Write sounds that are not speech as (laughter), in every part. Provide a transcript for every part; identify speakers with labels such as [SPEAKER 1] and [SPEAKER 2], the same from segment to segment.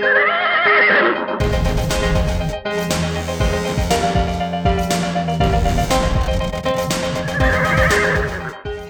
[SPEAKER 1] Ah! (laughs)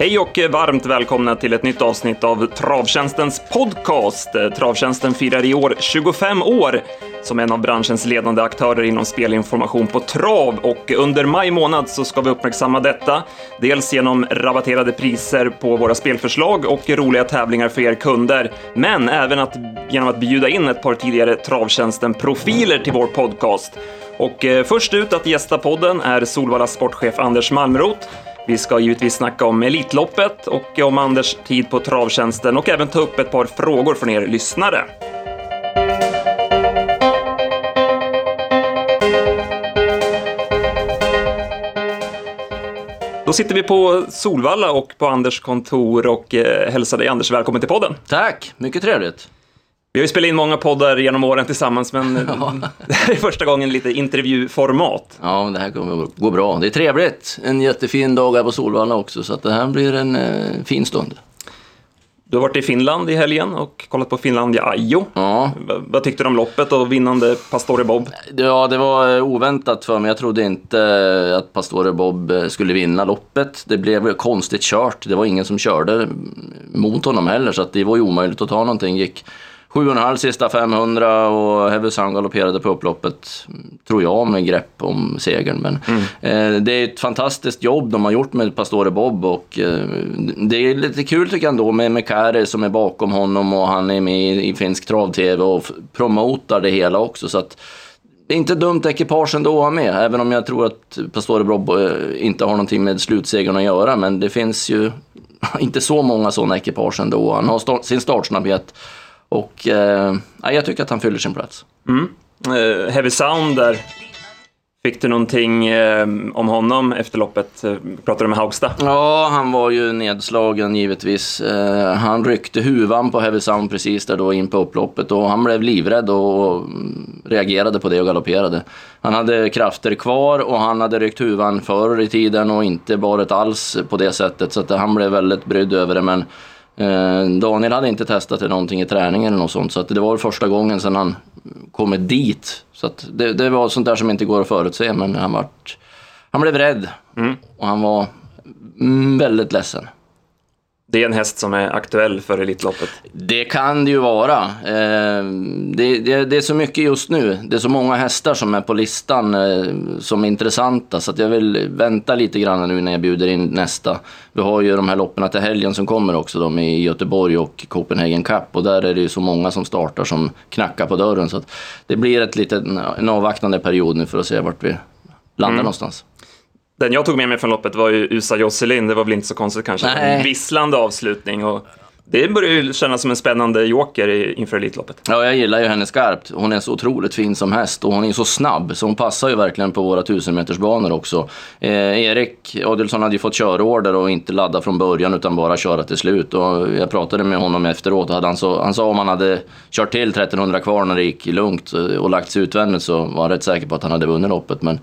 [SPEAKER 1] Hej och varmt välkomna till ett nytt avsnitt av Travtjänstens podcast. Travtjänsten firar i år 25 år som en av branschens ledande aktörer inom spelinformation på trav och under maj månad så ska vi uppmärksamma detta. Dels genom rabatterade priser på våra spelförslag och roliga tävlingar för er kunder, men även att, genom att bjuda in ett par tidigare Travtjänsten-profiler till vår podcast. Och eh, först ut att gästa podden är Solvalla sportchef Anders Malmroth vi ska givetvis snacka om Elitloppet och om Anders tid på travtjänsten och även ta upp ett par frågor från er lyssnare. Då sitter vi på Solvalla och på Anders kontor och eh, hälsar dig Anders välkommen till podden.
[SPEAKER 2] Tack, mycket trevligt.
[SPEAKER 1] Vi har ju spelat in många poddar genom åren tillsammans, men (laughs) det här är första gången lite intervjuformat.
[SPEAKER 2] Ja, det här kommer att gå bra. Det är trevligt. En jättefin dag här på Solvalla också, så att det här blir en eh, fin stund.
[SPEAKER 1] Du har varit i Finland i helgen och kollat på Finlandia Ajo.
[SPEAKER 2] Ja.
[SPEAKER 1] V vad tyckte du om loppet och vinnande Pastore Bob?
[SPEAKER 2] Ja, det var eh, oväntat för mig. Jag trodde inte eh, att Pastore Bob eh, skulle vinna loppet. Det blev konstigt kört. Det var ingen som körde mot honom heller, så att det var ju omöjligt att ta någonting. Gick 7,5 sista 500 och Heavy galopperade på upploppet, tror jag, med grepp om segern. Men mm. eh, det är ett fantastiskt jobb de har gjort med Pastore Bob och eh, det är lite kul tycker jag ändå med Mekari som är bakom honom och han är med i, i finsk trav-tv och promotar det hela också. Så att, det är inte dumt ekipage ändå att ha med, även om jag tror att Pastore Bob eh, inte har någonting med slutsegern att göra. Men det finns ju (laughs) inte så många sådana ekipage ändå. Han har start, sin startsnabbhet och eh, jag tycker att han fyller sin plats.
[SPEAKER 1] Mm. Uh, heavy Sound där. Fick du någonting eh, om honom efter loppet? Eh, pratade du med Haugstad?
[SPEAKER 2] Ja, han var ju nedslagen givetvis. Eh, han ryckte huvan på Heavy Sound precis där då in på upploppet och han blev livrädd och reagerade på det och galopperade. Han hade krafter kvar och han hade ryckt huvan förr i tiden och inte barit alls på det sättet så att han blev väldigt brydd över det. Men Eh, Daniel hade inte testat någonting i träningen eller något sånt, så det var första gången sedan han kommit dit. Så det, det var sånt där som inte går att förutse, men han, vart, han blev rädd mm. och han var väldigt ledsen.
[SPEAKER 1] Det är en häst som är aktuell för Elitloppet?
[SPEAKER 2] Det kan det ju vara. Eh, det, det, det, är så mycket just nu. Det är så många hästar som är på listan eh, som är intressanta. Så jag vill vänta lite grann nu när jag bjuder in nästa. Vi har ju de här loppen till helgen som kommer också. De i Göteborg och Copenhagen Cup. Och där är det ju så många som startar som knackar på dörren. Så det blir ett litet, en avvaktande period nu för att se vart vi landar mm. någonstans.
[SPEAKER 1] Den jag tog med mig från loppet var ju USA Josselin, det var väl inte så konstigt kanske. Nej. En visslande avslutning och det börjar ju kännas som en spännande joker inför Elitloppet.
[SPEAKER 2] Ja, jag gillar ju henne skarpt. Hon är så otroligt fin som häst och hon är så snabb så hon passar ju verkligen på våra tusenmetersbanor också. Eh, Erik Adelsson hade ju fått körorder och inte ladda från början utan bara köra till slut. Och jag pratade med honom efteråt och hade han, så, han sa om han hade kört till 1300 kvar när det gick lugnt och lagt sig utvändigt så var han rätt säker på att han hade vunnit loppet. Men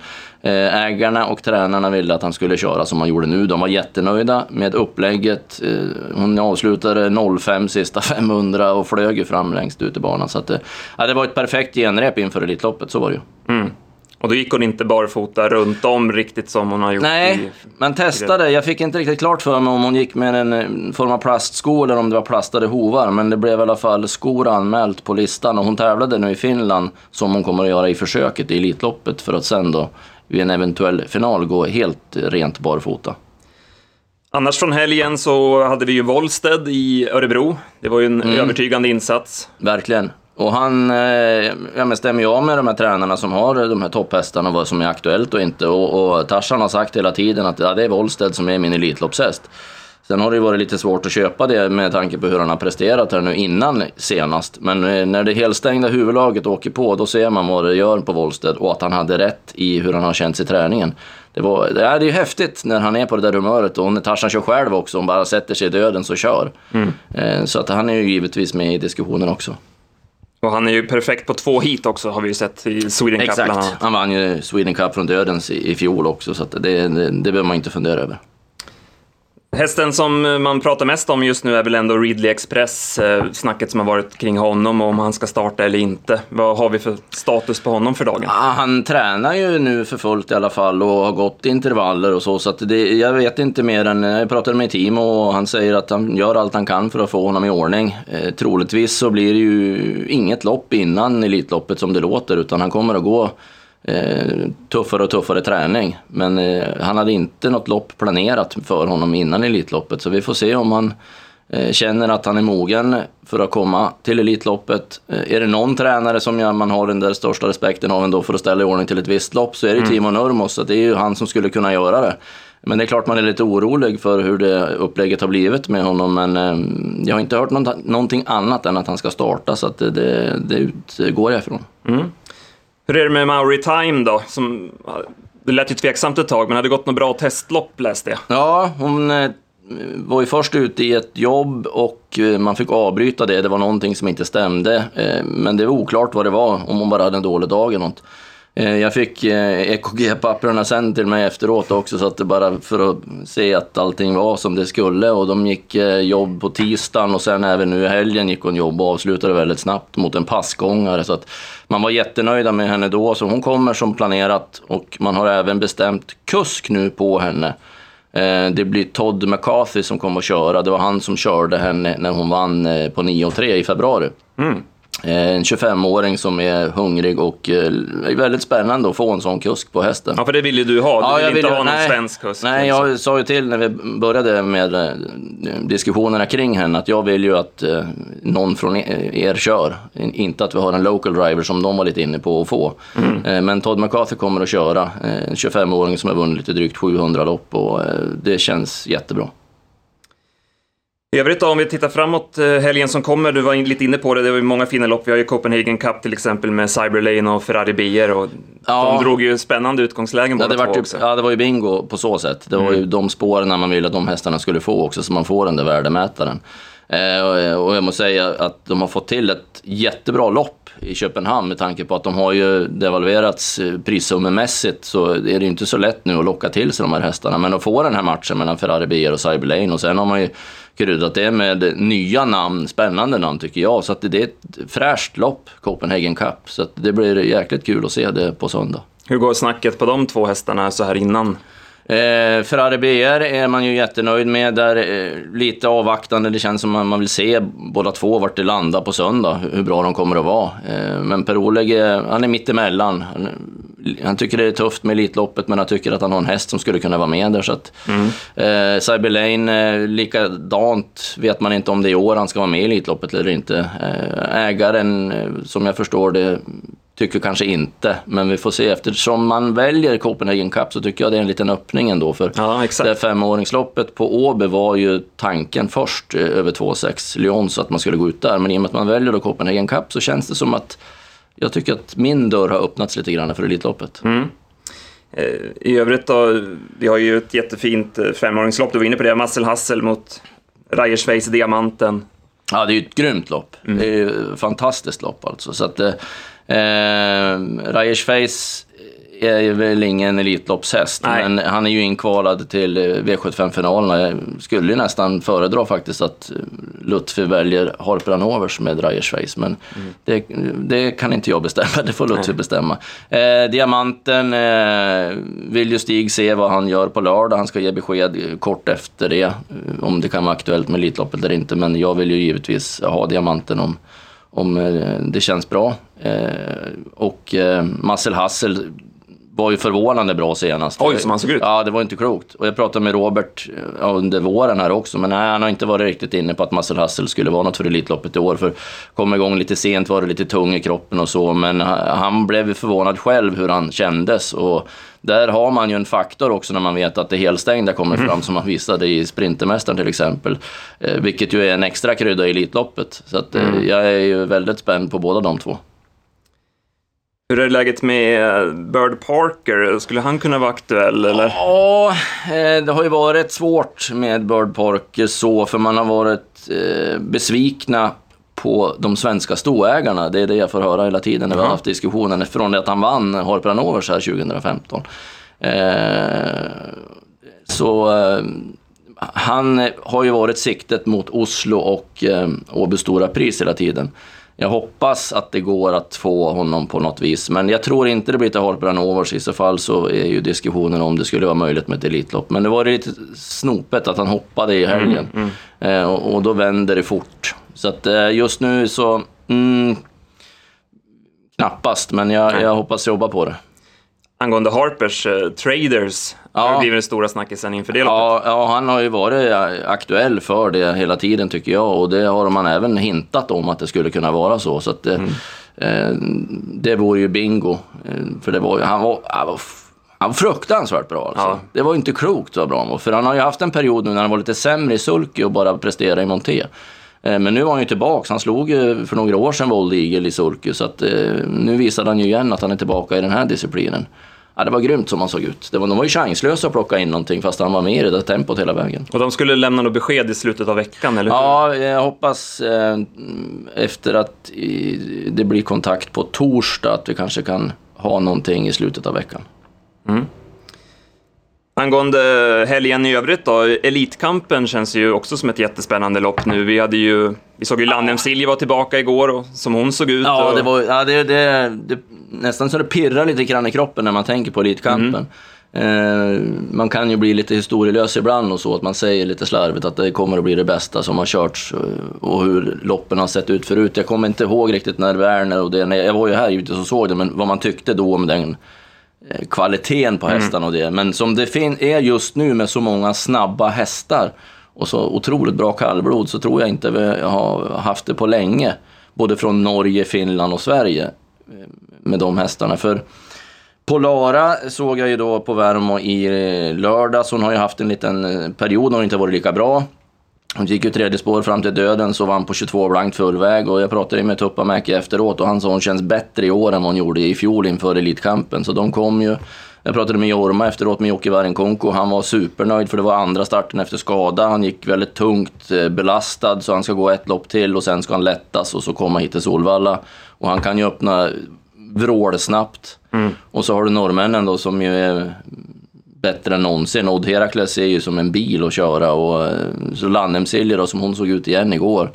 [SPEAKER 2] ägarna och tränarna ville att han skulle köra som han gjorde nu. De var jättenöjda med upplägget. Eh, hon avslutade 05 sista (laughs) 500 och flög fram längst ut i banan. Så att, eh, ja, det var ett perfekt genrep inför Elitloppet, så var det ju. Mm.
[SPEAKER 1] Och då gick hon inte barfota runt om riktigt som hon har gjort
[SPEAKER 2] Nej, i... men testade. Jag fick inte riktigt klart för mig om hon gick med en form av plastsko eller om det var plastade hovar. Men det blev i alla fall skor anmält på listan och hon tävlade nu i Finland som hon kommer att göra i försöket i Elitloppet för att sen då vid en eventuell final gå helt rent barfota.
[SPEAKER 1] Annars från helgen så hade vi ju Wollsted i Örebro. Det var ju en mm. övertygande insats.
[SPEAKER 2] Verkligen. Och han eh, stämmer ju av med de här tränarna som har de här topphästarna, vad som är aktuellt och inte. Och, och Tarzan har sagt hela tiden att ja, det är Wollsted som är min Elitloppshäst. Sen har det varit lite svårt att köpa det med tanke på hur han har presterat här nu innan senast. Men eh, när det helstängda huvudlaget åker på, då ser man vad det gör på Wollsted och att han hade rätt i hur han har känt sig i träningen. Det, var, det är ju häftigt när han är på det där humöret och när Tarzan kör själv också, om bara sätter sig i döden så kör. Mm. Eh, så att han är ju givetvis med i diskussionen också.
[SPEAKER 1] Och han är ju perfekt på två hit också, har vi ju sett i Sweden Cup
[SPEAKER 2] Exakt, han vann ju Sweden Cup från dödens i, i fjol också, så det, det, det behöver man inte fundera över.
[SPEAKER 1] Hästen som eh, man pratar mest om just nu är väl ändå Ridley Express, eh, snacket som har varit kring honom och om han ska starta eller inte. Vad har vi för status på honom för dagen?
[SPEAKER 2] Ja, han tränar ju nu för fullt i alla fall och har gått intervaller och så. Så att det, jag vet inte mer än, jag pratade med Timo och han säger att han gör allt han kan för att få honom i ordning. Eh, troligtvis så blir det ju inget lopp innan Elitloppet som det låter utan han kommer att gå tuffare och tuffare träning. Men eh, han hade inte något lopp planerat för honom innan Elitloppet så vi får se om han eh, känner att han är mogen för att komma till Elitloppet. Eh, är det någon tränare som man har den där största respekten av ändå för att ställa i ordning till ett visst lopp så är det mm. Timo Nurmos, så det är ju han som skulle kunna göra det. Men det är klart man är lite orolig för hur det upplägget har blivit med honom. Men eh, jag har inte hört någonting annat än att han ska starta så att det, det, det utgår jag ifrån. Mm.
[SPEAKER 1] Hur är det med Mauri Time då? Som, det lät ju tveksamt ett tag, men hade gått något bra testlopp läste jag.
[SPEAKER 2] Ja, hon eh, var ju först ute i ett jobb och eh, man fick avbryta det. Det var någonting som inte stämde. Eh, men det var oklart vad det var, om hon bara hade en dålig dag eller något. Eh, jag fick eh, EKG-papperna sen till mig efteråt också så att det bara för att se att allting var som det skulle och de gick eh, jobb på tisdagen och sen även nu i helgen gick hon jobb och avslutade väldigt snabbt mot en passgångare så att man var jättenöjda med henne då så hon kommer som planerat och man har även bestämt kusk nu på henne. Det blir Todd McCarthy som kommer att köra. Det var han som körde henne när hon vann på 9,3 i februari. Mm. Eh, en 25-åring som är hungrig och eh, väldigt spännande att få en sån kusk på hästen.
[SPEAKER 1] Ja, för det vill ju du ha. Du ja, vill inte vill, ha någon nej, svensk kusk.
[SPEAKER 2] Nej, jag sa ju till när vi började med eh, diskussionerna kring henne att jag vill ju att någon från e-, er kör. Inte att vi har en local driver som de var lite inne på att få. Mm. Men Todd McCarthy kommer att köra. En 25-åring som har vunnit lite drygt 700 lopp och det känns jättebra.
[SPEAKER 1] I övrigt då, om vi tittar framåt eh, helgen som kommer, du var lite inne på det, det var ju många fina lopp. Vi har ju Copenhagen Cup till exempel med Cyberlane och Ferrari Bier och ja. de drog ju spännande utgångslägen
[SPEAKER 2] ja, det var också. Ja, det var ju bingo på så sätt. Det var mm. ju de spåren man ville att de hästarna skulle få också, så man får den där värdemätaren. Eh, och jag måste säga att de har fått till ett jättebra lopp i Köpenhamn med tanke på att de har ju devalverats eh, prissummemässigt så är det ju inte så lätt nu att locka till sig de här hästarna. Men att få den här matchen mellan Ferrari Bier och Cyberlane och sen har man ju kryddat det med nya namn, spännande namn tycker jag. Så att det är ett fräscht lopp, Copenhagen Cup. Så att det blir jäkligt kul att se det på söndag.
[SPEAKER 1] Hur går snacket på de två hästarna så här innan?
[SPEAKER 2] Eh, Ferrari BR är man ju jättenöjd med. Där eh, lite avvaktande. Det känns som att man vill se båda två vart det landar på söndag. Hur bra de kommer att vara. Eh, men Per-Oleg, han är mittemellan. Han, han tycker det är tufft med Elitloppet men han tycker att han har en häst som skulle kunna vara med där. Så att, mm. eh, Cyber Lane, eh, likadant vet man inte om det är i år han ska vara med i Elitloppet eller inte. Eh, ägaren, eh, som jag förstår det, tycker kanske inte, men vi får se. Eftersom man väljer Copenhagen Cup så tycker jag det är en liten öppning ändå. För ja, det femåringsloppet på Åby var ju tanken först eh, över 2,6 Lyon så att man skulle gå ut där. Men i och med att man väljer då Copenhagen Cup så känns det som att jag tycker att min dörr har öppnats lite grann för Elitloppet. Mm.
[SPEAKER 1] Eh, I övrigt då, vi har ju ett jättefint eh, femåringslopp, du var inne på det, Marcel Hassel mot Reiersweiss Diamanten.
[SPEAKER 2] Ja, det är ju ett grymt lopp. Mm. Det är ju ett fantastiskt lopp alltså. Så att, Eh, Reiersweiss är väl ingen Elitloppshäst, Nej. men han är ju inkvalad till V75-finalerna. Jag skulle ju nästan föredra faktiskt att Lutfi väljer Harper Hanovers med Reiersweiss, men mm. det, det, kan inte jag bestämma, (laughs) det får Lutfi Nej. bestämma. Eh, Diamanten eh, vill ju Stig se vad han gör på lördag. Han ska ge besked kort efter det, om det kan vara aktuellt med Elitloppet eller inte, men jag vill ju givetvis ha Diamanten om om eh, det känns bra. Eh, och eh, Marcel Hassel var ju förvånande bra senast.
[SPEAKER 1] Oj, som han såg ut.
[SPEAKER 2] Ja, det var inte klokt. Och jag pratade med Robert under våren här också, men nej, han har inte varit riktigt inne på att Marcel Hassel skulle vara något för Elitloppet i år. För kom igång lite sent, var det lite tung i kroppen och så, men han blev förvånad själv hur han kändes. Och där har man ju en faktor också när man vet att det helstängda kommer fram, mm. som man visade i Sprintermästaren till exempel. Eh, vilket ju är en extra krydda i Elitloppet. Så att, eh, mm. jag är ju väldigt spänd på båda de två.
[SPEAKER 1] Hur är läget med eh, Bird Parker? Skulle han kunna vara aktuell? Eller?
[SPEAKER 2] Ja, eh, det har ju varit svårt med Bird Parker så, för man har varit eh, besvikna på de svenska stoägarna. Det är det jag får höra hela tiden när vi har haft diskussionen från det att han vann Harper Hanovers här 2015. så han har ju varit siktet mot Oslo och Åby Stora Pris hela tiden. Jag hoppas att det går att få honom på något vis, men jag tror inte det blir till Harper. I så fall så är ju diskussionen om det skulle vara möjligt med ett Elitlopp. Men det var lite snopet att han hoppade i helgen mm, mm. Eh, och, och, då vänder det fort. Så att eh, just nu så... Mm, knappast, men jag, jag hoppas jobba på det
[SPEAKER 1] angående Harpers uh, traders. Ja. Det har blivit den stora snackisen inför det
[SPEAKER 2] ja, ja, han har ju varit eh, aktuell för det hela tiden tycker jag och det har man även hintat om att det skulle kunna vara så. så att det, mm. eh, det vore ju bingo. Eh, för det var, han, var, han, var, han var fruktansvärt bra alltså. Ja. Det var inte klokt vad bra han var. För han har ju haft en period nu när han var lite sämre i sulky och bara presterade i monté. Men nu var han ju tillbaka. Han slog ju för några år sedan Vold Eagle i sulky. Så att, nu visade han ju igen att han är tillbaka i den här disciplinen. Ja, det var grymt som han såg ut. Det var, de var ju chanslösa att plocka in någonting fast han var med i det där tempot hela vägen.
[SPEAKER 1] Och de skulle lämna något besked i slutet av veckan, eller hur?
[SPEAKER 2] Ja, jag hoppas eh, efter att i, det blir kontakt på torsdag att vi kanske kan ha någonting i slutet av veckan. Mm.
[SPEAKER 1] Angående helgen i övrigt då, Elitkampen känns ju också som ett jättespännande lopp nu. Vi, hade ju, vi såg ju Landem Silja var tillbaka igår, och, som hon såg ut.
[SPEAKER 2] Ja, och... det var ja, det, det, det, nästan så det pirrar lite grann i kroppen när man tänker på Elitkampen. Mm. Eh, man kan ju bli lite historielös ibland och så, att man säger lite slarvigt att det kommer att bli det bästa som har körts eh, och hur loppen har sett ut förut. Jag kommer inte ihåg riktigt när Werner och det, jag var ju här givetvis och såg det, men vad man tyckte då om den kvaliteten på mm. hästarna och det. Men som det är just nu med så många snabba hästar och så otroligt bra kallblod så tror jag inte vi har haft det på länge. Både från Norge, Finland och Sverige eh, med de hästarna. För Polara såg jag ju då på Värmo i lördags. Hon har ju haft en liten period när hon inte varit lika bra. Hon gick ju tredje spår fram till döden, så vann på 22 blankt fullväg. Och jag pratade med Tuppamäki efteråt och han sa hon känns bättre i år än vad hon gjorde i fjol inför Elitkampen. Så de kom ju. Jag pratade med Jorma efteråt med Jocke Varenkonko. Han var supernöjd för det var andra starten efter skada. Han gick väldigt tungt eh, belastad så han ska gå ett lopp till och sen ska han lättas och så komma hit till Solvalla. Och han kan ju öppna vrålsnabbt. Mm. Och så har du norrmännen då som ju är bättre än någonsin. Odd Herakles är ju som en bil att köra och eh, så Landhemsilje då som hon såg ut igen igår.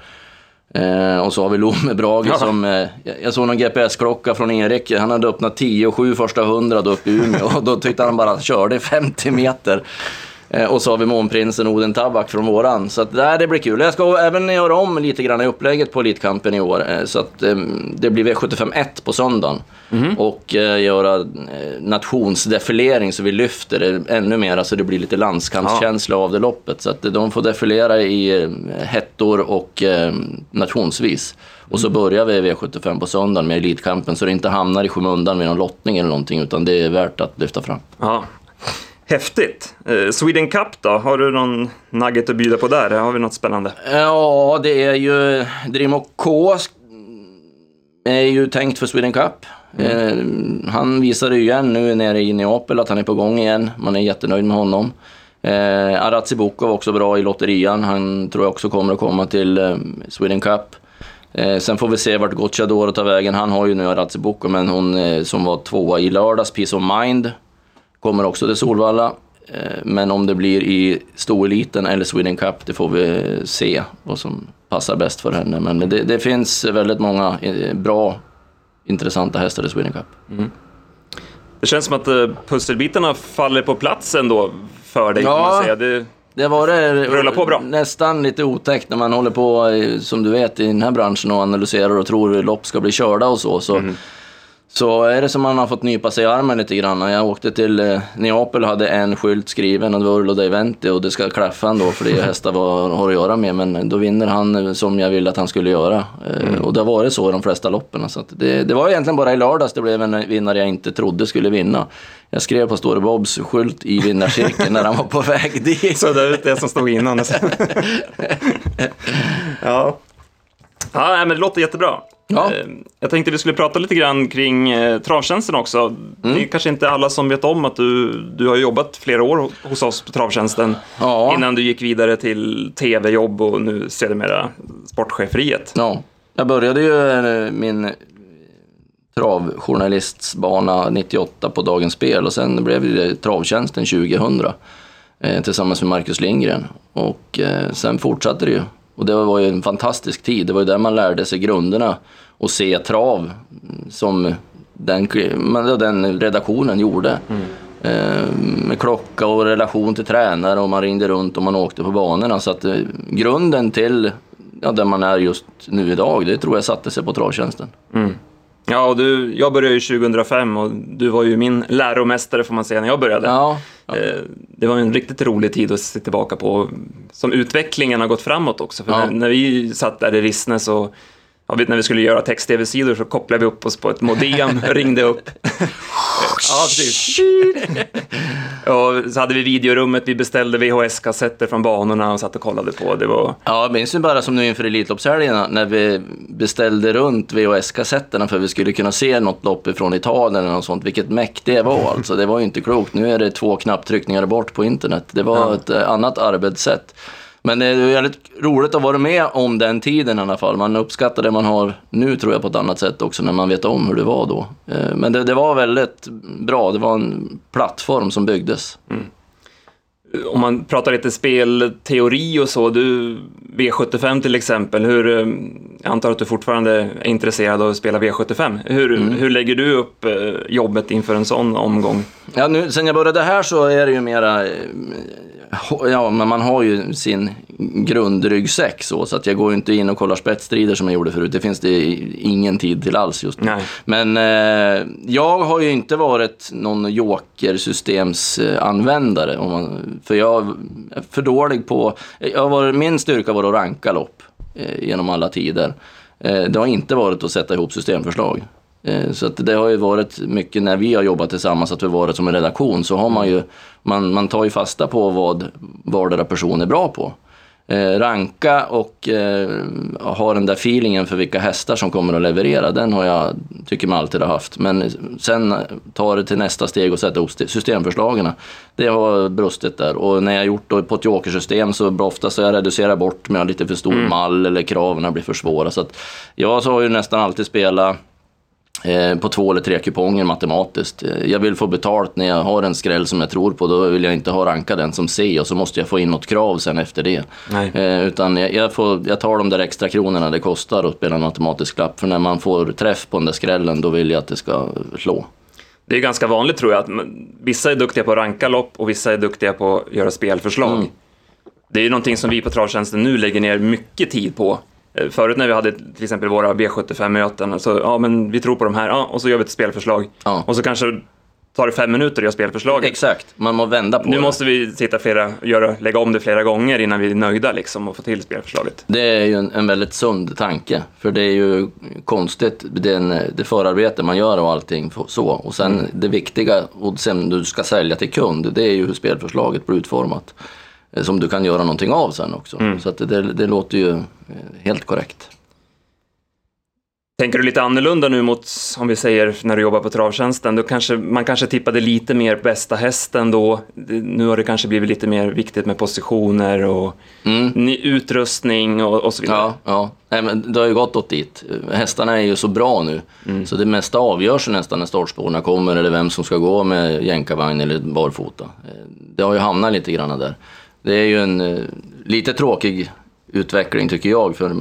[SPEAKER 2] Eh, och så har vi Lomme Brage ja. som, eh, jag såg någon GPS-klocka från Erik, han hade öppnat 10 och 7 första 100 uppe i Umeå (laughs) och då tyckte han bara körde 50 meter. Eh, och så har vi Månprinsen Oden Tabak från våran. Så att, nej, det blir kul. Jag ska även göra om lite grann i upplägget på Elitkampen i år. Eh, så att eh, det blir V75 1 på söndagen. Mm. Och göra nationsdefilering så vi lyfter det ännu mer. Så det blir lite landskampskänsla ja. av det loppet. Så att de får defilera i hettor och nationsvis. Och så börjar vi V75 på söndagen med Elitkampen så det inte hamnar i skymundan med någon lottning eller någonting utan det är värt att lyfta fram.
[SPEAKER 1] Ja. Häftigt! Eh, Sweden Cup då, har du någon nugget att bjuda på där? Har vi något spännande?
[SPEAKER 2] Ja, det är ju Drimo K är ju tänkt för Sweden Cup. Mm. Eh, han visade ju igen nu nere i Neapel att han är på gång igen. Man är jättenöjd med honom. Eh, Aratsi var också bra i lotterian. Han tror jag också kommer att komma till eh, Sweden Cup. Eh, sen får vi se vart Gocciadoro tar vägen. Han har ju nu Aratsi Boko, men hon eh, som var tvåa i lördags, Peace of Mind, kommer också till Solvalla. Eh, men om det blir i stoeliten eller Sweden Cup, det får vi se vad som passar bäst för henne. Men det, det finns väldigt många eh, bra, intressanta hästar i Sweden Cup. Mm.
[SPEAKER 1] Det känns som att eh, pusselbitarna faller på plats ändå för dig, ja. kan man säga. Det...
[SPEAKER 2] Det var det
[SPEAKER 1] rullar på bra.
[SPEAKER 2] nästan lite otäckt när man håller på, som du vet, i den här branschen och analyserar och tror lopp ska bli körda och så. så mm. Så är det som man har fått nypa sig i armen lite grann. Jag åkte till eh, Neapel och hade en skylt skriven och det var Urlo Deventi och det ska klaffa ändå för det är hästar vad har att göra med. Men då vinner han som jag ville att han skulle göra. Eh, mm. Och det har varit så i de flesta loppen. Så det, det, var egentligen bara i lördags det blev en vinnare jag inte trodde skulle vinna. Jag skrev på Store Bobs skylt i vinnarcirkeln när han var på (laughs) väg dit.
[SPEAKER 1] Så det är det som stod innan. (laughs) ja. Ja, men det låter jättebra. Ja. Eh, jag tänkte vi skulle prata lite grann kring eh, travtjänsten också. Mm. Det är kanske inte alla som vet om att du, du har jobbat flera år hos oss på travtjänsten ja. innan du gick vidare till tv-jobb och nu sedermera sportcheferiet.
[SPEAKER 2] Ja, jag började ju eh, min travjournalistbana 98 på Dagens Spel och sen blev det travtjänsten 2000 tillsammans med Marcus Lindgren. Och sen fortsatte det ju. Och det var ju en fantastisk tid. Det var ju där man lärde sig grunderna och se trav som den, den redaktionen gjorde. Mm. Eh, med klocka och relation till tränare och man ringde runt och man åkte på banorna. Så att eh, grunden till ja, där man är just nu idag, det tror jag satte sig på travtjänsten. Mm.
[SPEAKER 1] Ja, och du, jag började ju 2005 och du var ju min läromästare får man säga när jag började.
[SPEAKER 2] Ja, ja.
[SPEAKER 1] Eh, det var en riktigt rolig tid att se tillbaka på, som utvecklingen har gått framåt också. För ja. när, när, vi satt där i Rissne så Ja, när vi skulle göra text-tv-sidor så kopplade vi upp oss på ett modem, (laughs) ringde upp. ja, precis. och så hade vi videorummet, vi beställde VHS-kassetter från banorna och satt och kollade på. Det var...
[SPEAKER 2] Ja, jag minns ju bara som nu inför Elitloppshelgerna när vi beställde runt VHS-kassetterna för att vi skulle kunna se något lopp ifrån Italien eller något sånt. Vilket mäkt det var alltså. Det var ju inte klokt. Nu är det två knapptryckningar bort på internet. Det var ja. ett eh, annat arbetssätt. Men det är väldigt roligt att vara med om den tiden i alla fall. Man uppskattar det man har nu tror jag på ett annat sätt också när man vet om hur det var då. Eh, men det, det var väldigt bra. Det var en plattform som byggdes. Mm.
[SPEAKER 1] Om man pratar lite spelteori och så, du V75 till exempel, hur, eh, jag antar att du fortfarande är intresserad av att spela V75. Hur, mm. hur lägger du upp eh, jobbet inför en sån omgång?
[SPEAKER 2] Ja, nu, sen jag började här så är det ju mera ja, men man har ju sin grundryggsäck så, så att jag går inte in och kollar spetsstrider som jag gjorde förut. Det finns det ingen tid till alls just nu. Nej. Men eh, jag har ju inte varit någon jokersystemsanvändare. Om man, för jag är för dålig på... Jag var, min styrka var att ranka lopp eh, genom alla tider. Eh, det har inte varit att sätta ihop systemförslag. Eh, så att det har ju varit mycket när vi har jobbat tillsammans, att vi varit som en redaktion, så har man ju, man, man tar ju fasta på vad vardera person är bra på. Eh, ranka och eh, ha den där feelingen för vilka hästar som kommer att leverera, den har jag, tycker man alltid har haft. Men sen ta det till nästa steg och sätta ihop systemförslagen. Det har brustit där. Och när jag gjort det på ett jokersystem så ofta så jag reducerar bort med lite för stor mm. mall eller kraven blir för svåra. Så att jag har ju nästan alltid spelat på två eller tre kuponger matematiskt. Eh, jag vill få betalt när jag har en skräll som jag tror på. Då vill jag inte ha ranka den som C och så måste jag få in något krav sen efter det. Eh, utan jag, jag, får, jag tar de där extra kronorna det kostar att spela en matematisk klapp. För när man får träff på den där skrällen då vill jag att det ska slå.
[SPEAKER 1] Det är ganska vanligt tror jag att vissa är duktiga på att ranka lopp och vissa är duktiga på att göra spelförslag. Mm. Det är ju någonting som vi på Travtjänsten nu lägger ner mycket tid på Eh, förut när vi hade till exempel våra B75-möten, så ja men vi tror på de här, ja, och så gör vi ett spelförslag. Ja. Och så kanske tar det fem minuter att göra spelförslaget.
[SPEAKER 2] Exakt, man må vända på
[SPEAKER 1] nu
[SPEAKER 2] det.
[SPEAKER 1] Nu måste vi sitta flera, göra, lägga om det flera gånger innan vi är nöjda liksom och få till spelförslaget.
[SPEAKER 2] Det är ju en, en väldigt sund tanke, för det är ju konstigt, den, det förarbete man gör och allting så. Och sen mm. det viktiga, och sen du ska sälja till kund, det är ju hur spelförslaget blir utformat. Eh, som du kan göra någonting av sen också. Mm. Så det, det låter ju eh, helt korrekt.
[SPEAKER 1] Tänker du lite annorlunda nu mot, om vi säger, när du jobbar på travtjänsten? Då kanske, man kanske tippade lite mer bästa hästen då. Nu har det kanske blivit lite mer viktigt med positioner och mm. utrustning och, och, så vidare.
[SPEAKER 2] Ja, ja. Nej, men det har ju gått åt dit. Hästarna är ju så bra nu, mm. så det mesta avgörs nästan när startspåren kommer eller vem som ska gå med jänkarvagn eller barfota. Eh, det har ju hamnat lite grann där det är ju en eh, lite tråkig utveckling tycker jag, för,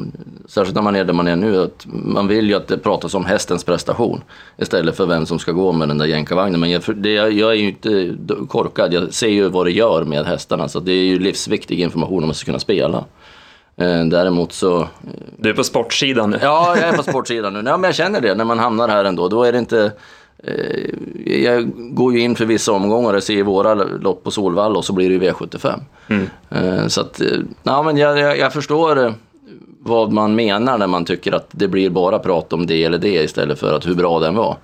[SPEAKER 2] särskilt när man är där man är nu. Att man vill ju att det pratas om hästens prestation istället för vem som ska gå med den där jänkarvagnen. Men jag, det, jag är ju inte korkad, jag ser ju vad det gör med hästarna så det är ju livsviktig information om man ska kunna spela. Eh, däremot så...
[SPEAKER 1] Du är på sportsidan nu?
[SPEAKER 2] Ja, jag är på sportsidan nu. Nej, men jag känner det, när man hamnar här ändå. Då är det inte Eh, jag går ju in för vissa omgångar och ser våra lopp på Solvalla och så blir det V75. Mm. Eh, så att, eh, ja, men jag, jag, jag, förstår vad man menar när man tycker att det blir bara prat om det eller det istället för att hur bra den var.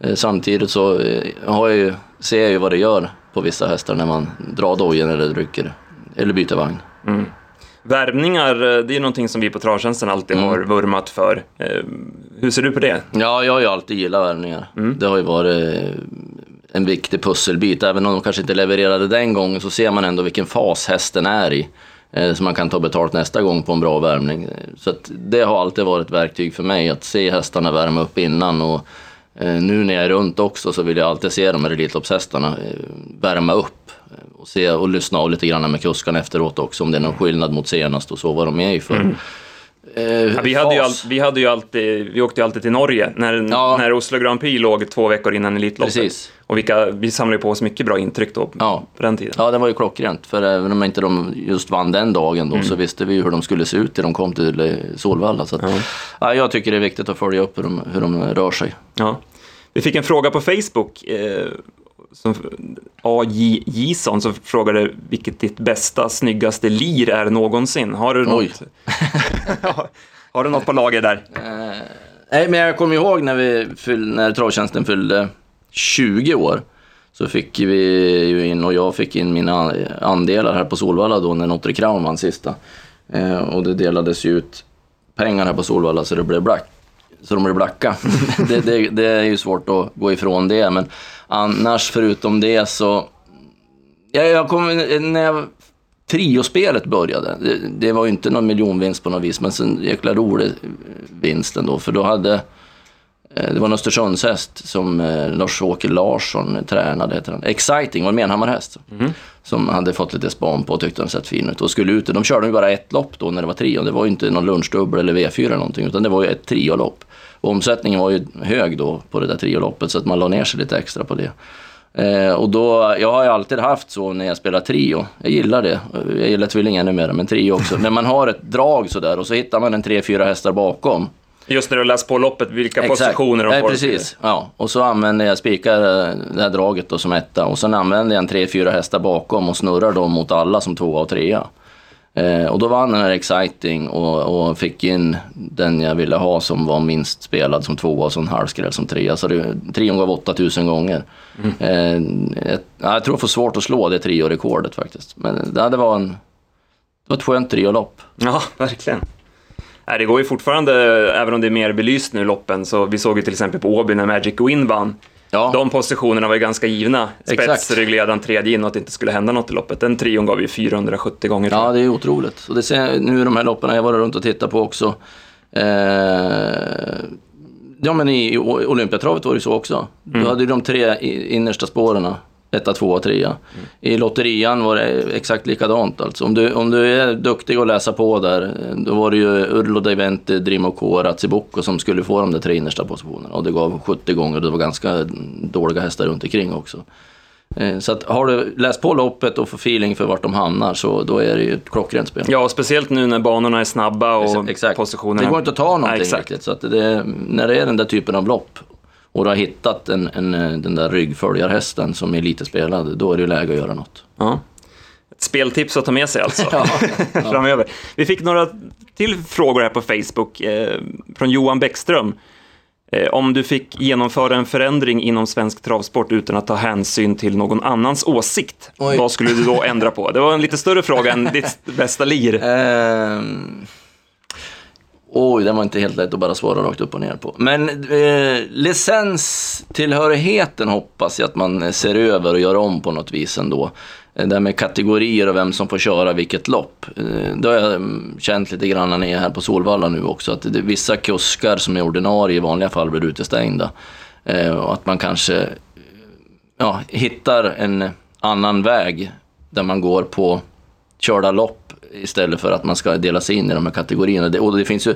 [SPEAKER 2] Mm. Samtidigt så har jag ju, ser jag ju vad det gör på vissa hästar när man drar dojen eller rycker eller byter vagn. Mm.
[SPEAKER 1] Värvningar, eh, det är någonting som vi på Travtjänsten alltid mm. har vurmat för. Eh, hur ser du på det?
[SPEAKER 2] Ja, jag har ju alltid gillat värvningar. Mm. Det har ju varit en viktig pusselbit. Även om de kanske inte levererade den gången så ser man ändå vilken fas hästen är i. Eh, så man kan ta betalt nästa gång på en bra värmning. Så det har alltid varit ett verktyg för mig att se hästarna värma upp innan. Och nu när jag är runt också så vill jag alltid se de här Elitloppshästarna värma upp och se och lyssna av lite grann med kuskarna efteråt också om det är någon skillnad mot senast och så vad de är i för.
[SPEAKER 1] Mm.
[SPEAKER 2] Eh,
[SPEAKER 1] Ja, vi, hade ju all, vi, hade ju alltid, vi åkte ju alltid till Norge när,
[SPEAKER 2] Ja.
[SPEAKER 1] när Oslo Grand Prix låg två veckor innan Elitloppet.
[SPEAKER 2] Precis.
[SPEAKER 1] Och vilka, vi samlade på oss mycket bra intryck då
[SPEAKER 2] Ja.
[SPEAKER 1] på den tiden.
[SPEAKER 2] Ja, det var ju klockrent. För även om inte de just vann den dagen då,
[SPEAKER 1] Mm.
[SPEAKER 2] så visste vi ju hur de skulle se ut när de kom till eh, Solvalla. Så att, ja. jag tycker det är viktigt att följa upp hur de, hur de rör sig.
[SPEAKER 1] Ja. Vi fick en fråga på Facebook. Eh, som, A.J. Jison som frågade vilket ditt bästa, snyggaste lir är någonsin. Har du
[SPEAKER 2] Oj.
[SPEAKER 1] något, (laughs) har du något på lager där?
[SPEAKER 2] Nej, men jag kommer ihåg när, vi fyll, när travtjänsten fyllde 20 år. Så fick vi ju in, och jag fick in mina andelar här på Solvalla då när Notre Crown vann sista. Eh, och det delades ju ut pengar här på Solvalla så det blev black. Så de blir blacka. (laughs) det, det, det är ju svårt att gå ifrån det, men annars förutom det så... Ja, jag kom, när jag, triospelet började, det, det var ju inte någon miljonvinst på något vis, men sen jäkla rolig vinst ändå, för då hade eh, det var en Östersundshäst som eh, Lars-Åke Larsson tränade, heter han. Exciting, var en Menhammarhäst. Mhm. Som hade fått lite span på och tyckte den sett fin ut. Och skulle ut, de körde ju bara ett lopp då när det var trio. Det var ju inte någon lunchdubbel eller V4 eller någonting, utan det var ju ett triolopp. Och omsättningen var ju hög då på det där trioloppet, så att man la ner sig lite extra på det. Eh, och då, jag har ju alltid haft så när jag spelar trio. Jag gillar det. Jag gillar tvilling ännu mer, men trio också. när man har ett drag sådär och så hittar man en tre, fyra hästar bakom.
[SPEAKER 1] Just när du läst på loppet, vilka
[SPEAKER 2] Exakt.
[SPEAKER 1] positioner de får.
[SPEAKER 2] precis. Ja. Och så använder jag spikar eh, det här draget då som etta och sen använder jag en tre, fyra hästar bakom och snurrar dem mot alla som tvåa och trea. Eh, och då vann den här Exciting och, och fick in den jag ville ha som var minst spelad som tvåa och så en halvskräll som trea. Så det, trion gav 8000 gånger. Eh, ett, ja, jag tror jag får svårt att slå det trio-rekordet faktiskt. Men det, det, var en, det var ett skönt triolopp.
[SPEAKER 1] Ja, verkligen. Nej, det går ju fortfarande, även om det är mer belyst nu loppen, så vi såg ju till exempel på Åby när Magic Win vann.
[SPEAKER 2] Ja.
[SPEAKER 1] De positionerna var ju ganska givna.
[SPEAKER 2] Exakt.
[SPEAKER 1] Spetsreglerad tredje in och att det inte skulle hända något i loppet. Den trion gav ju 470 gånger. jag.
[SPEAKER 2] Ja, det är otroligt. Och det ser jag nu de här loppen jag har varit runt och tittat på också. Eh, ja, men i Olympiatravet var det så också. Du hade ju de tre innersta spåren. Etta, tvåa, trea. I lotterian var det exakt likadant. Alltså. Om, du, om du är duktig att läsa på där, då var det ju Urlo Devente, Drimoco, Ratsibocco som skulle få de där tre innersta positionerna. Och det gav 70 gånger och det var ganska dåliga hästar runt omkring också. Eh, Så att har du läst på loppet och får feeling för vart de hamnar så då är det ju ett klockrent spel.
[SPEAKER 1] Ja, och speciellt nu när banorna är snabba och
[SPEAKER 2] Exakt.
[SPEAKER 1] positionerna...
[SPEAKER 2] Det går inte att ta någonting
[SPEAKER 1] Nej, exakt.
[SPEAKER 2] riktigt. Så det, när det är den där typen av lopp och du har hittat en, en, eh, den där ryggföljarhästen som är lite spelad, då är det läge att göra något.
[SPEAKER 1] Ja. Ett speltips att ta med sig alltså, (laughs)
[SPEAKER 2] Ja. (laughs)
[SPEAKER 1] framöver. Vi fick några till frågor här på Facebook eh, från Johan Bäckström. Eh, om du fick genomföra en förändring inom svensk travsport utan att ta hänsyn till någon annans åsikt,
[SPEAKER 2] Oj.
[SPEAKER 1] vad skulle du då ändra på? Det var en lite större fråga än (laughs) ditt bästa lir.
[SPEAKER 2] Ehm, Oj, den var inte helt lätt att bara svara rakt upp och ner på. Men eh, licenstillhörigheten hoppas jag att man eh, ser över och gör om på något vis ändå. Eh, det här med kategorier och vem som får köra vilket lopp. Eh, Det har jag mm, känt lite grann när jag är här på Solvalla nu också. Att det är vissa kuskar som är ordinarie i vanliga fall blir utestängda. Eh, Och att man kanske ja, hittar en annan väg där man går på körda lopp istället för att man ska dela sig in i de här kategorierna. Det, och det finns ju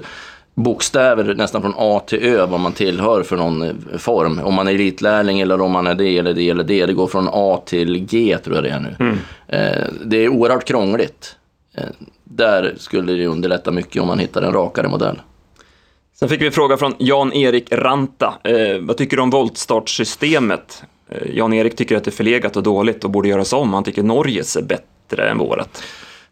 [SPEAKER 2] bokstäver nästan från A till Ö vad man tillhör för någon eh, form. Om man är elitlärling eller om man är det eller det eller det. Det går från A till G tror jag det är nu. Eh, det är oerhört krångligt. Eh, där skulle det underlätta mycket om man hittar en rakare modell.
[SPEAKER 1] Sen fick vi en fråga från Jan-Erik Ranta. Eh, vad tycker du om voltstartsystemet? Eh, Jan-Erik tycker att det är förlegat och dåligt och borde göras om. Han tycker Norges är bättre än vårat.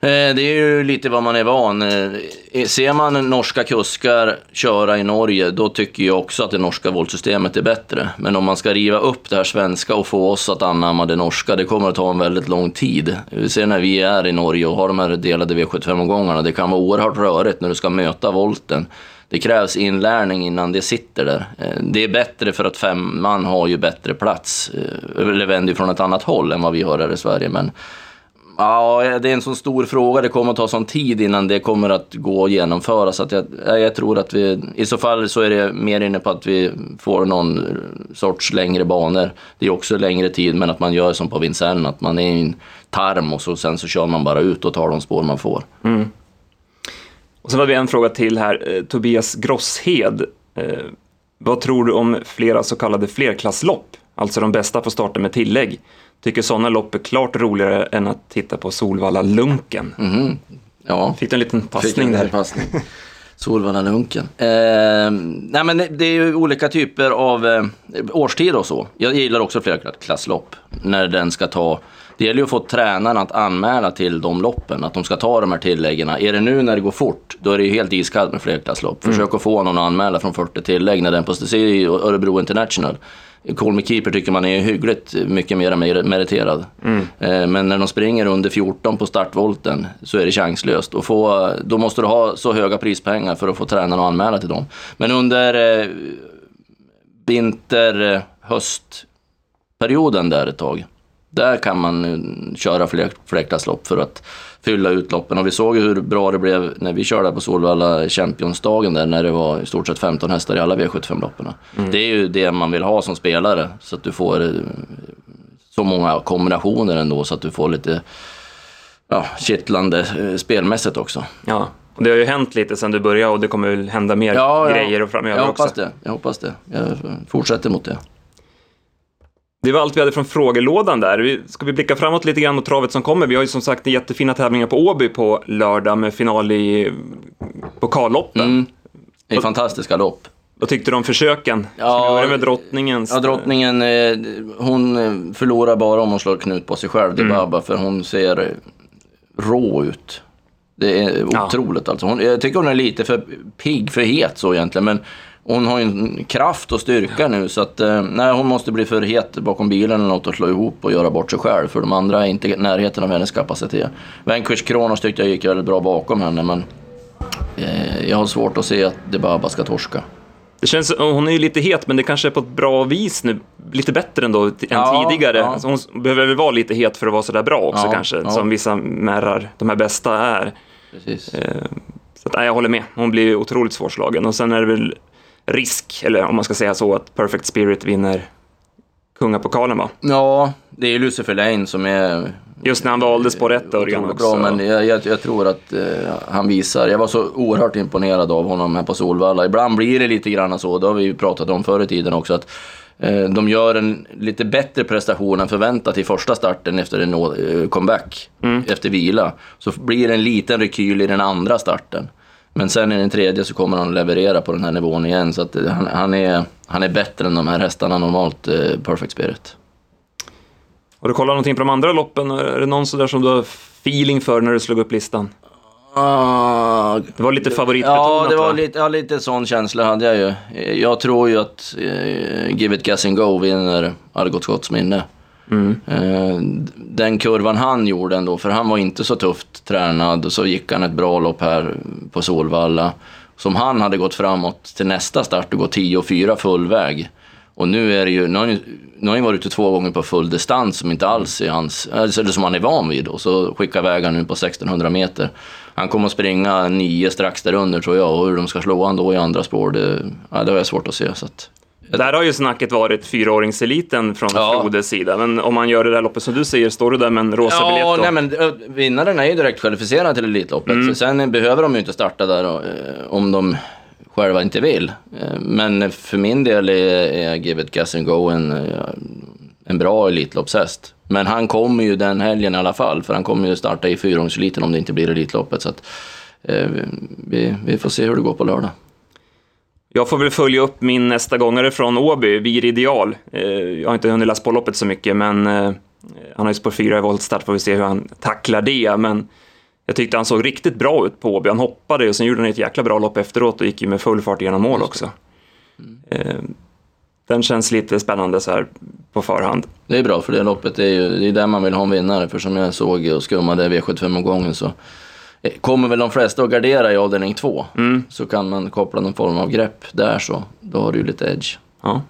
[SPEAKER 2] Eh, det är ju lite vad man är van. Eh, ser man norska kuskar köra i Norge, då tycker jag också att det norska voltsystemet är bättre. Men om man ska riva upp det här svenska och få oss att anamma det norska, det kommer att ta en väldigt lång tid. Vi ser när vi är i Norge och har de här delade V75-omgångarna, det kan vara oerhört rörigt när du ska möta volten. Det krävs inlärning innan det sitter där. Eh, det är bättre för att femman har ju bättre plats, eller vänder från ett annat håll än vad vi har här i Sverige. Men Ja, det är en sån stor fråga. Det kommer att ta sån tid innan det kommer att gå att genomföra. Så att jag, jag tror att vi, i så fall så är det mer inne på att vi får någon sorts längre banor. Det är också längre tid, men att man gör som på Vincennes, att man är i en tarm och så, sen så kör man bara ut och tar de spår man får.
[SPEAKER 1] Mm. Och sen har vi en fråga till här. Eh, Tobias Grosshed. Eh, vad tror du om flera så kallade flerklasslopp? Alltså de bästa får starta med tillägg. Tycker sådana lopp är klart roligare än att titta på Solvalla-lunken.
[SPEAKER 2] Mm. Ja.
[SPEAKER 1] Fick du en liten passning där?
[SPEAKER 2] Passning. Solvalla-lunken. Eh, nej men det är ju olika typer av eh, årstid och så. Jag gillar också flerklasslopp. När den ska ta det gäller ju att få tränarna att anmäla till de loppen, att de ska ta de här tilläggen. Är det nu när det går fort, då är det ju helt iskallt med flerklasslopp. Försök mm. att få någon att anmäla från 40 tillägg när den på Örebro International. Call Me Keeper tycker man är hyggligt mycket mer meriterad. Mm. Eh, men när de springer under 14 på startvolten så är det chanslöst. Och få, då måste du ha så höga prispengar för att få tränarna att anmäla till dem. Men under eh, vinter, höstperioden där ett tag, där kan man köra flerklasslopp för att fylla ut loppen. Och vi såg hur bra det blev när vi körde på Solvalla Championsdagen där när det var i stort sett 15 hästar i alla V75-loppen. Mm. Det är ju det man vill ha som spelare så att du får eh, så många kombinationer ändå så att du får lite ja, kittlande eh, spelmässigt också.
[SPEAKER 1] Ja, och det har ju hänt lite sedan du började och det kommer väl hända mer ja, grejer och framöver
[SPEAKER 2] jag hoppas
[SPEAKER 1] också.
[SPEAKER 2] Det. Jag hoppas det. Jag fortsätter mot det.
[SPEAKER 1] Det var allt vi hade från frågelådan där. Ska vi blicka framåt lite grann mot travet som kommer? Vi har ju som sagt jättefina tävlingar på Åby på lördag med final i pokalloppen. Mm.
[SPEAKER 2] Det är fantastiska lopp.
[SPEAKER 1] Vad tyckte du om försöken? Ja, Ska vi börja med drottningens?
[SPEAKER 2] Ja, drottningen, eh, hon eh, förlorar bara om hon slår knut på sig själv, mm. Dibaba, för hon ser rå ut. Det är otroligt ja. alltså. Hon, jag tycker hon är lite för pigg, för het så egentligen, men hon har ju en kraft och styrka nu så att eh, nej, hon måste bli för het bakom bilen eller något och slå ihop och göra bort sig själv. För de andra är inte i närheten av hennes kapacitet. Vanquish Kronos tyckte jag gick väldigt bra bakom henne men eh, jag har svårt att se att Debaba ska torska.
[SPEAKER 1] Det känns, hon är ju lite het, men det kanske är på ett bra vis nu. Lite bättre ändå än ja, tidigare. Ja. Alltså hon behöver väl vara lite het för att vara sådär bra också ja, kanske, som vissa märrar, de här bästa är. Precis. Eh, så att, nej, jag håller med. Hon blir otroligt svårslagen. Och sen är det väl risk, eller om man ska säga så, att Perfect Spirit vinner kungapokalen va?
[SPEAKER 2] Ja, det är ju Lucifer Lane som är...
[SPEAKER 1] Just när han valdes på rätt Örjan
[SPEAKER 2] också. Bra, men jag, jag, jag tror att uh, han visar, jag var så oerhört imponerad av honom här på Solvalla. Ibland blir det lite grann så, det har vi ju pratat om förr i tiden också, att uh, de gör en lite bättre prestation än förväntat i första starten efter en uh, comeback, mm. efter vila. Så blir det en liten rekyl i den andra starten. Men sen i den tredje så kommer han leverera på den här nivån igen. Så att han, han, är, han är bättre än de här hästarna normalt, eh, Perfect Spirit.
[SPEAKER 1] Har du kollat någonting på de andra loppen? Är det någon sådär som du har feeling för när du slog upp listan?
[SPEAKER 2] Uh,
[SPEAKER 1] det var lite favoritbetonat
[SPEAKER 2] Ja, det var lite, ja, lite sån känsla hade jag ju. Jag tror ju att uh, Give It Gas and Go vinner Algot Scotts minne. Mm. Eh, den kurvan han gjorde ändå, för han var inte så tufft tränad och så gick han ett bra lopp här på Solvalla. Som han hade gått framåt till nästa start och gått 10 och 4 fullväg. Och nu är det ju, nu har, han, nu har han varit ute två gånger på full distans som inte alls är hans, alltså, eller som han är van vid. Och så skickar iväg nu på 1600 meter. Han kommer att springa nio strax där under tror jag och hur de ska slå han då i andra spår, det, ja, det har jag svårt att se. Så att,
[SPEAKER 1] där har ju snacket varit fyraåringseliten från ja. Flodes sida, men om man gör det där loppet som du säger, står du där med en rosa ja, biljett då?
[SPEAKER 2] Nej, men vinnaren är ju direkt kvalificerad till Elitloppet, mm. sen behöver de ju inte starta där eh, om de själva inte vill. Eh, men för min del är, är Give It Gas and Go en, eh, en bra Elitloppshäst. Men han kommer ju den helgen i alla fall, för han kommer ju starta i fyraåringseliten om det inte blir Elitloppet. Så att, eh, vi, vi får se hur det går på lördag.
[SPEAKER 1] Jag får väl följa upp min nästa gångare från Åby, Vir Ideal. Eh, jag har inte hunnit läsa på loppet så mycket, men eh, han har ju spår 4 i voltstart, får vi se hur han tacklar det. Men jag tyckte han såg riktigt bra ut på Åby. Han hoppade och sen gjorde han ett jäkla bra lopp efteråt och gick ju med full fart genom mål också. Mm. Den känns lite spännande så här på förhand.
[SPEAKER 2] Det är bra, för det loppet är ju det är där man vill ha en vinnare. För som jag såg och skummade V75-omgången så kommer väl de flesta att gardera i avdelning två. Mm. Så kan man koppla någon form av grepp där så, då har du lite edge.
[SPEAKER 1] Ja.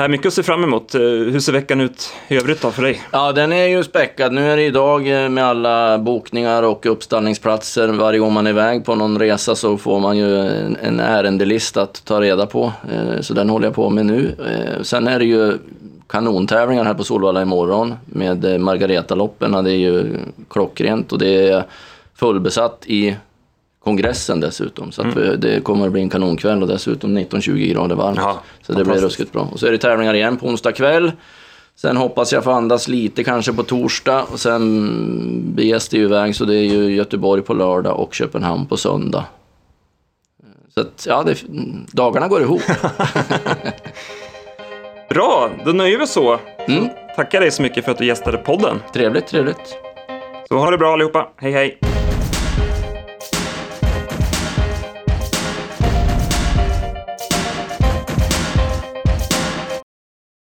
[SPEAKER 1] Här mycket att se fram emot. Eh, Hur ser veckan ut i övrigt då för dig?
[SPEAKER 2] Ja, den är ju späckad. Nu är det idag eh, med alla bokningar och uppställningsplatser. Varje gång man är iväg på någon resa så får man ju en, en ärendelista att ta reda på. Eh, Så den håller jag på med nu. Sen är det ju kanontävlingar här på Solvalla imorgon med Margaretaloppen. Det är ju klockrent och det är fullbesatt i kongressen dessutom. Så vi- det kommer att bli en kanonkväll och dessutom 19-20 grader varmt.
[SPEAKER 1] Ja,
[SPEAKER 2] så det blir ruskigt bra. Och så är det tävlingar igen på onsdag kväll. Sen hoppas jag få andas lite kanske på torsdag och sen beges det ju iväg så det är ju Göteborg på lördag och Köpenhamn på söndag. Så att, ja, det, dagarna går ihop. (laughs)
[SPEAKER 1] Bra, då nöjer vi så.
[SPEAKER 2] Mm.
[SPEAKER 1] Tackar dig så mycket för att du gästade podden.
[SPEAKER 2] trevligt, trevligt.
[SPEAKER 1] Så ha det bra allihopa. Hej hej!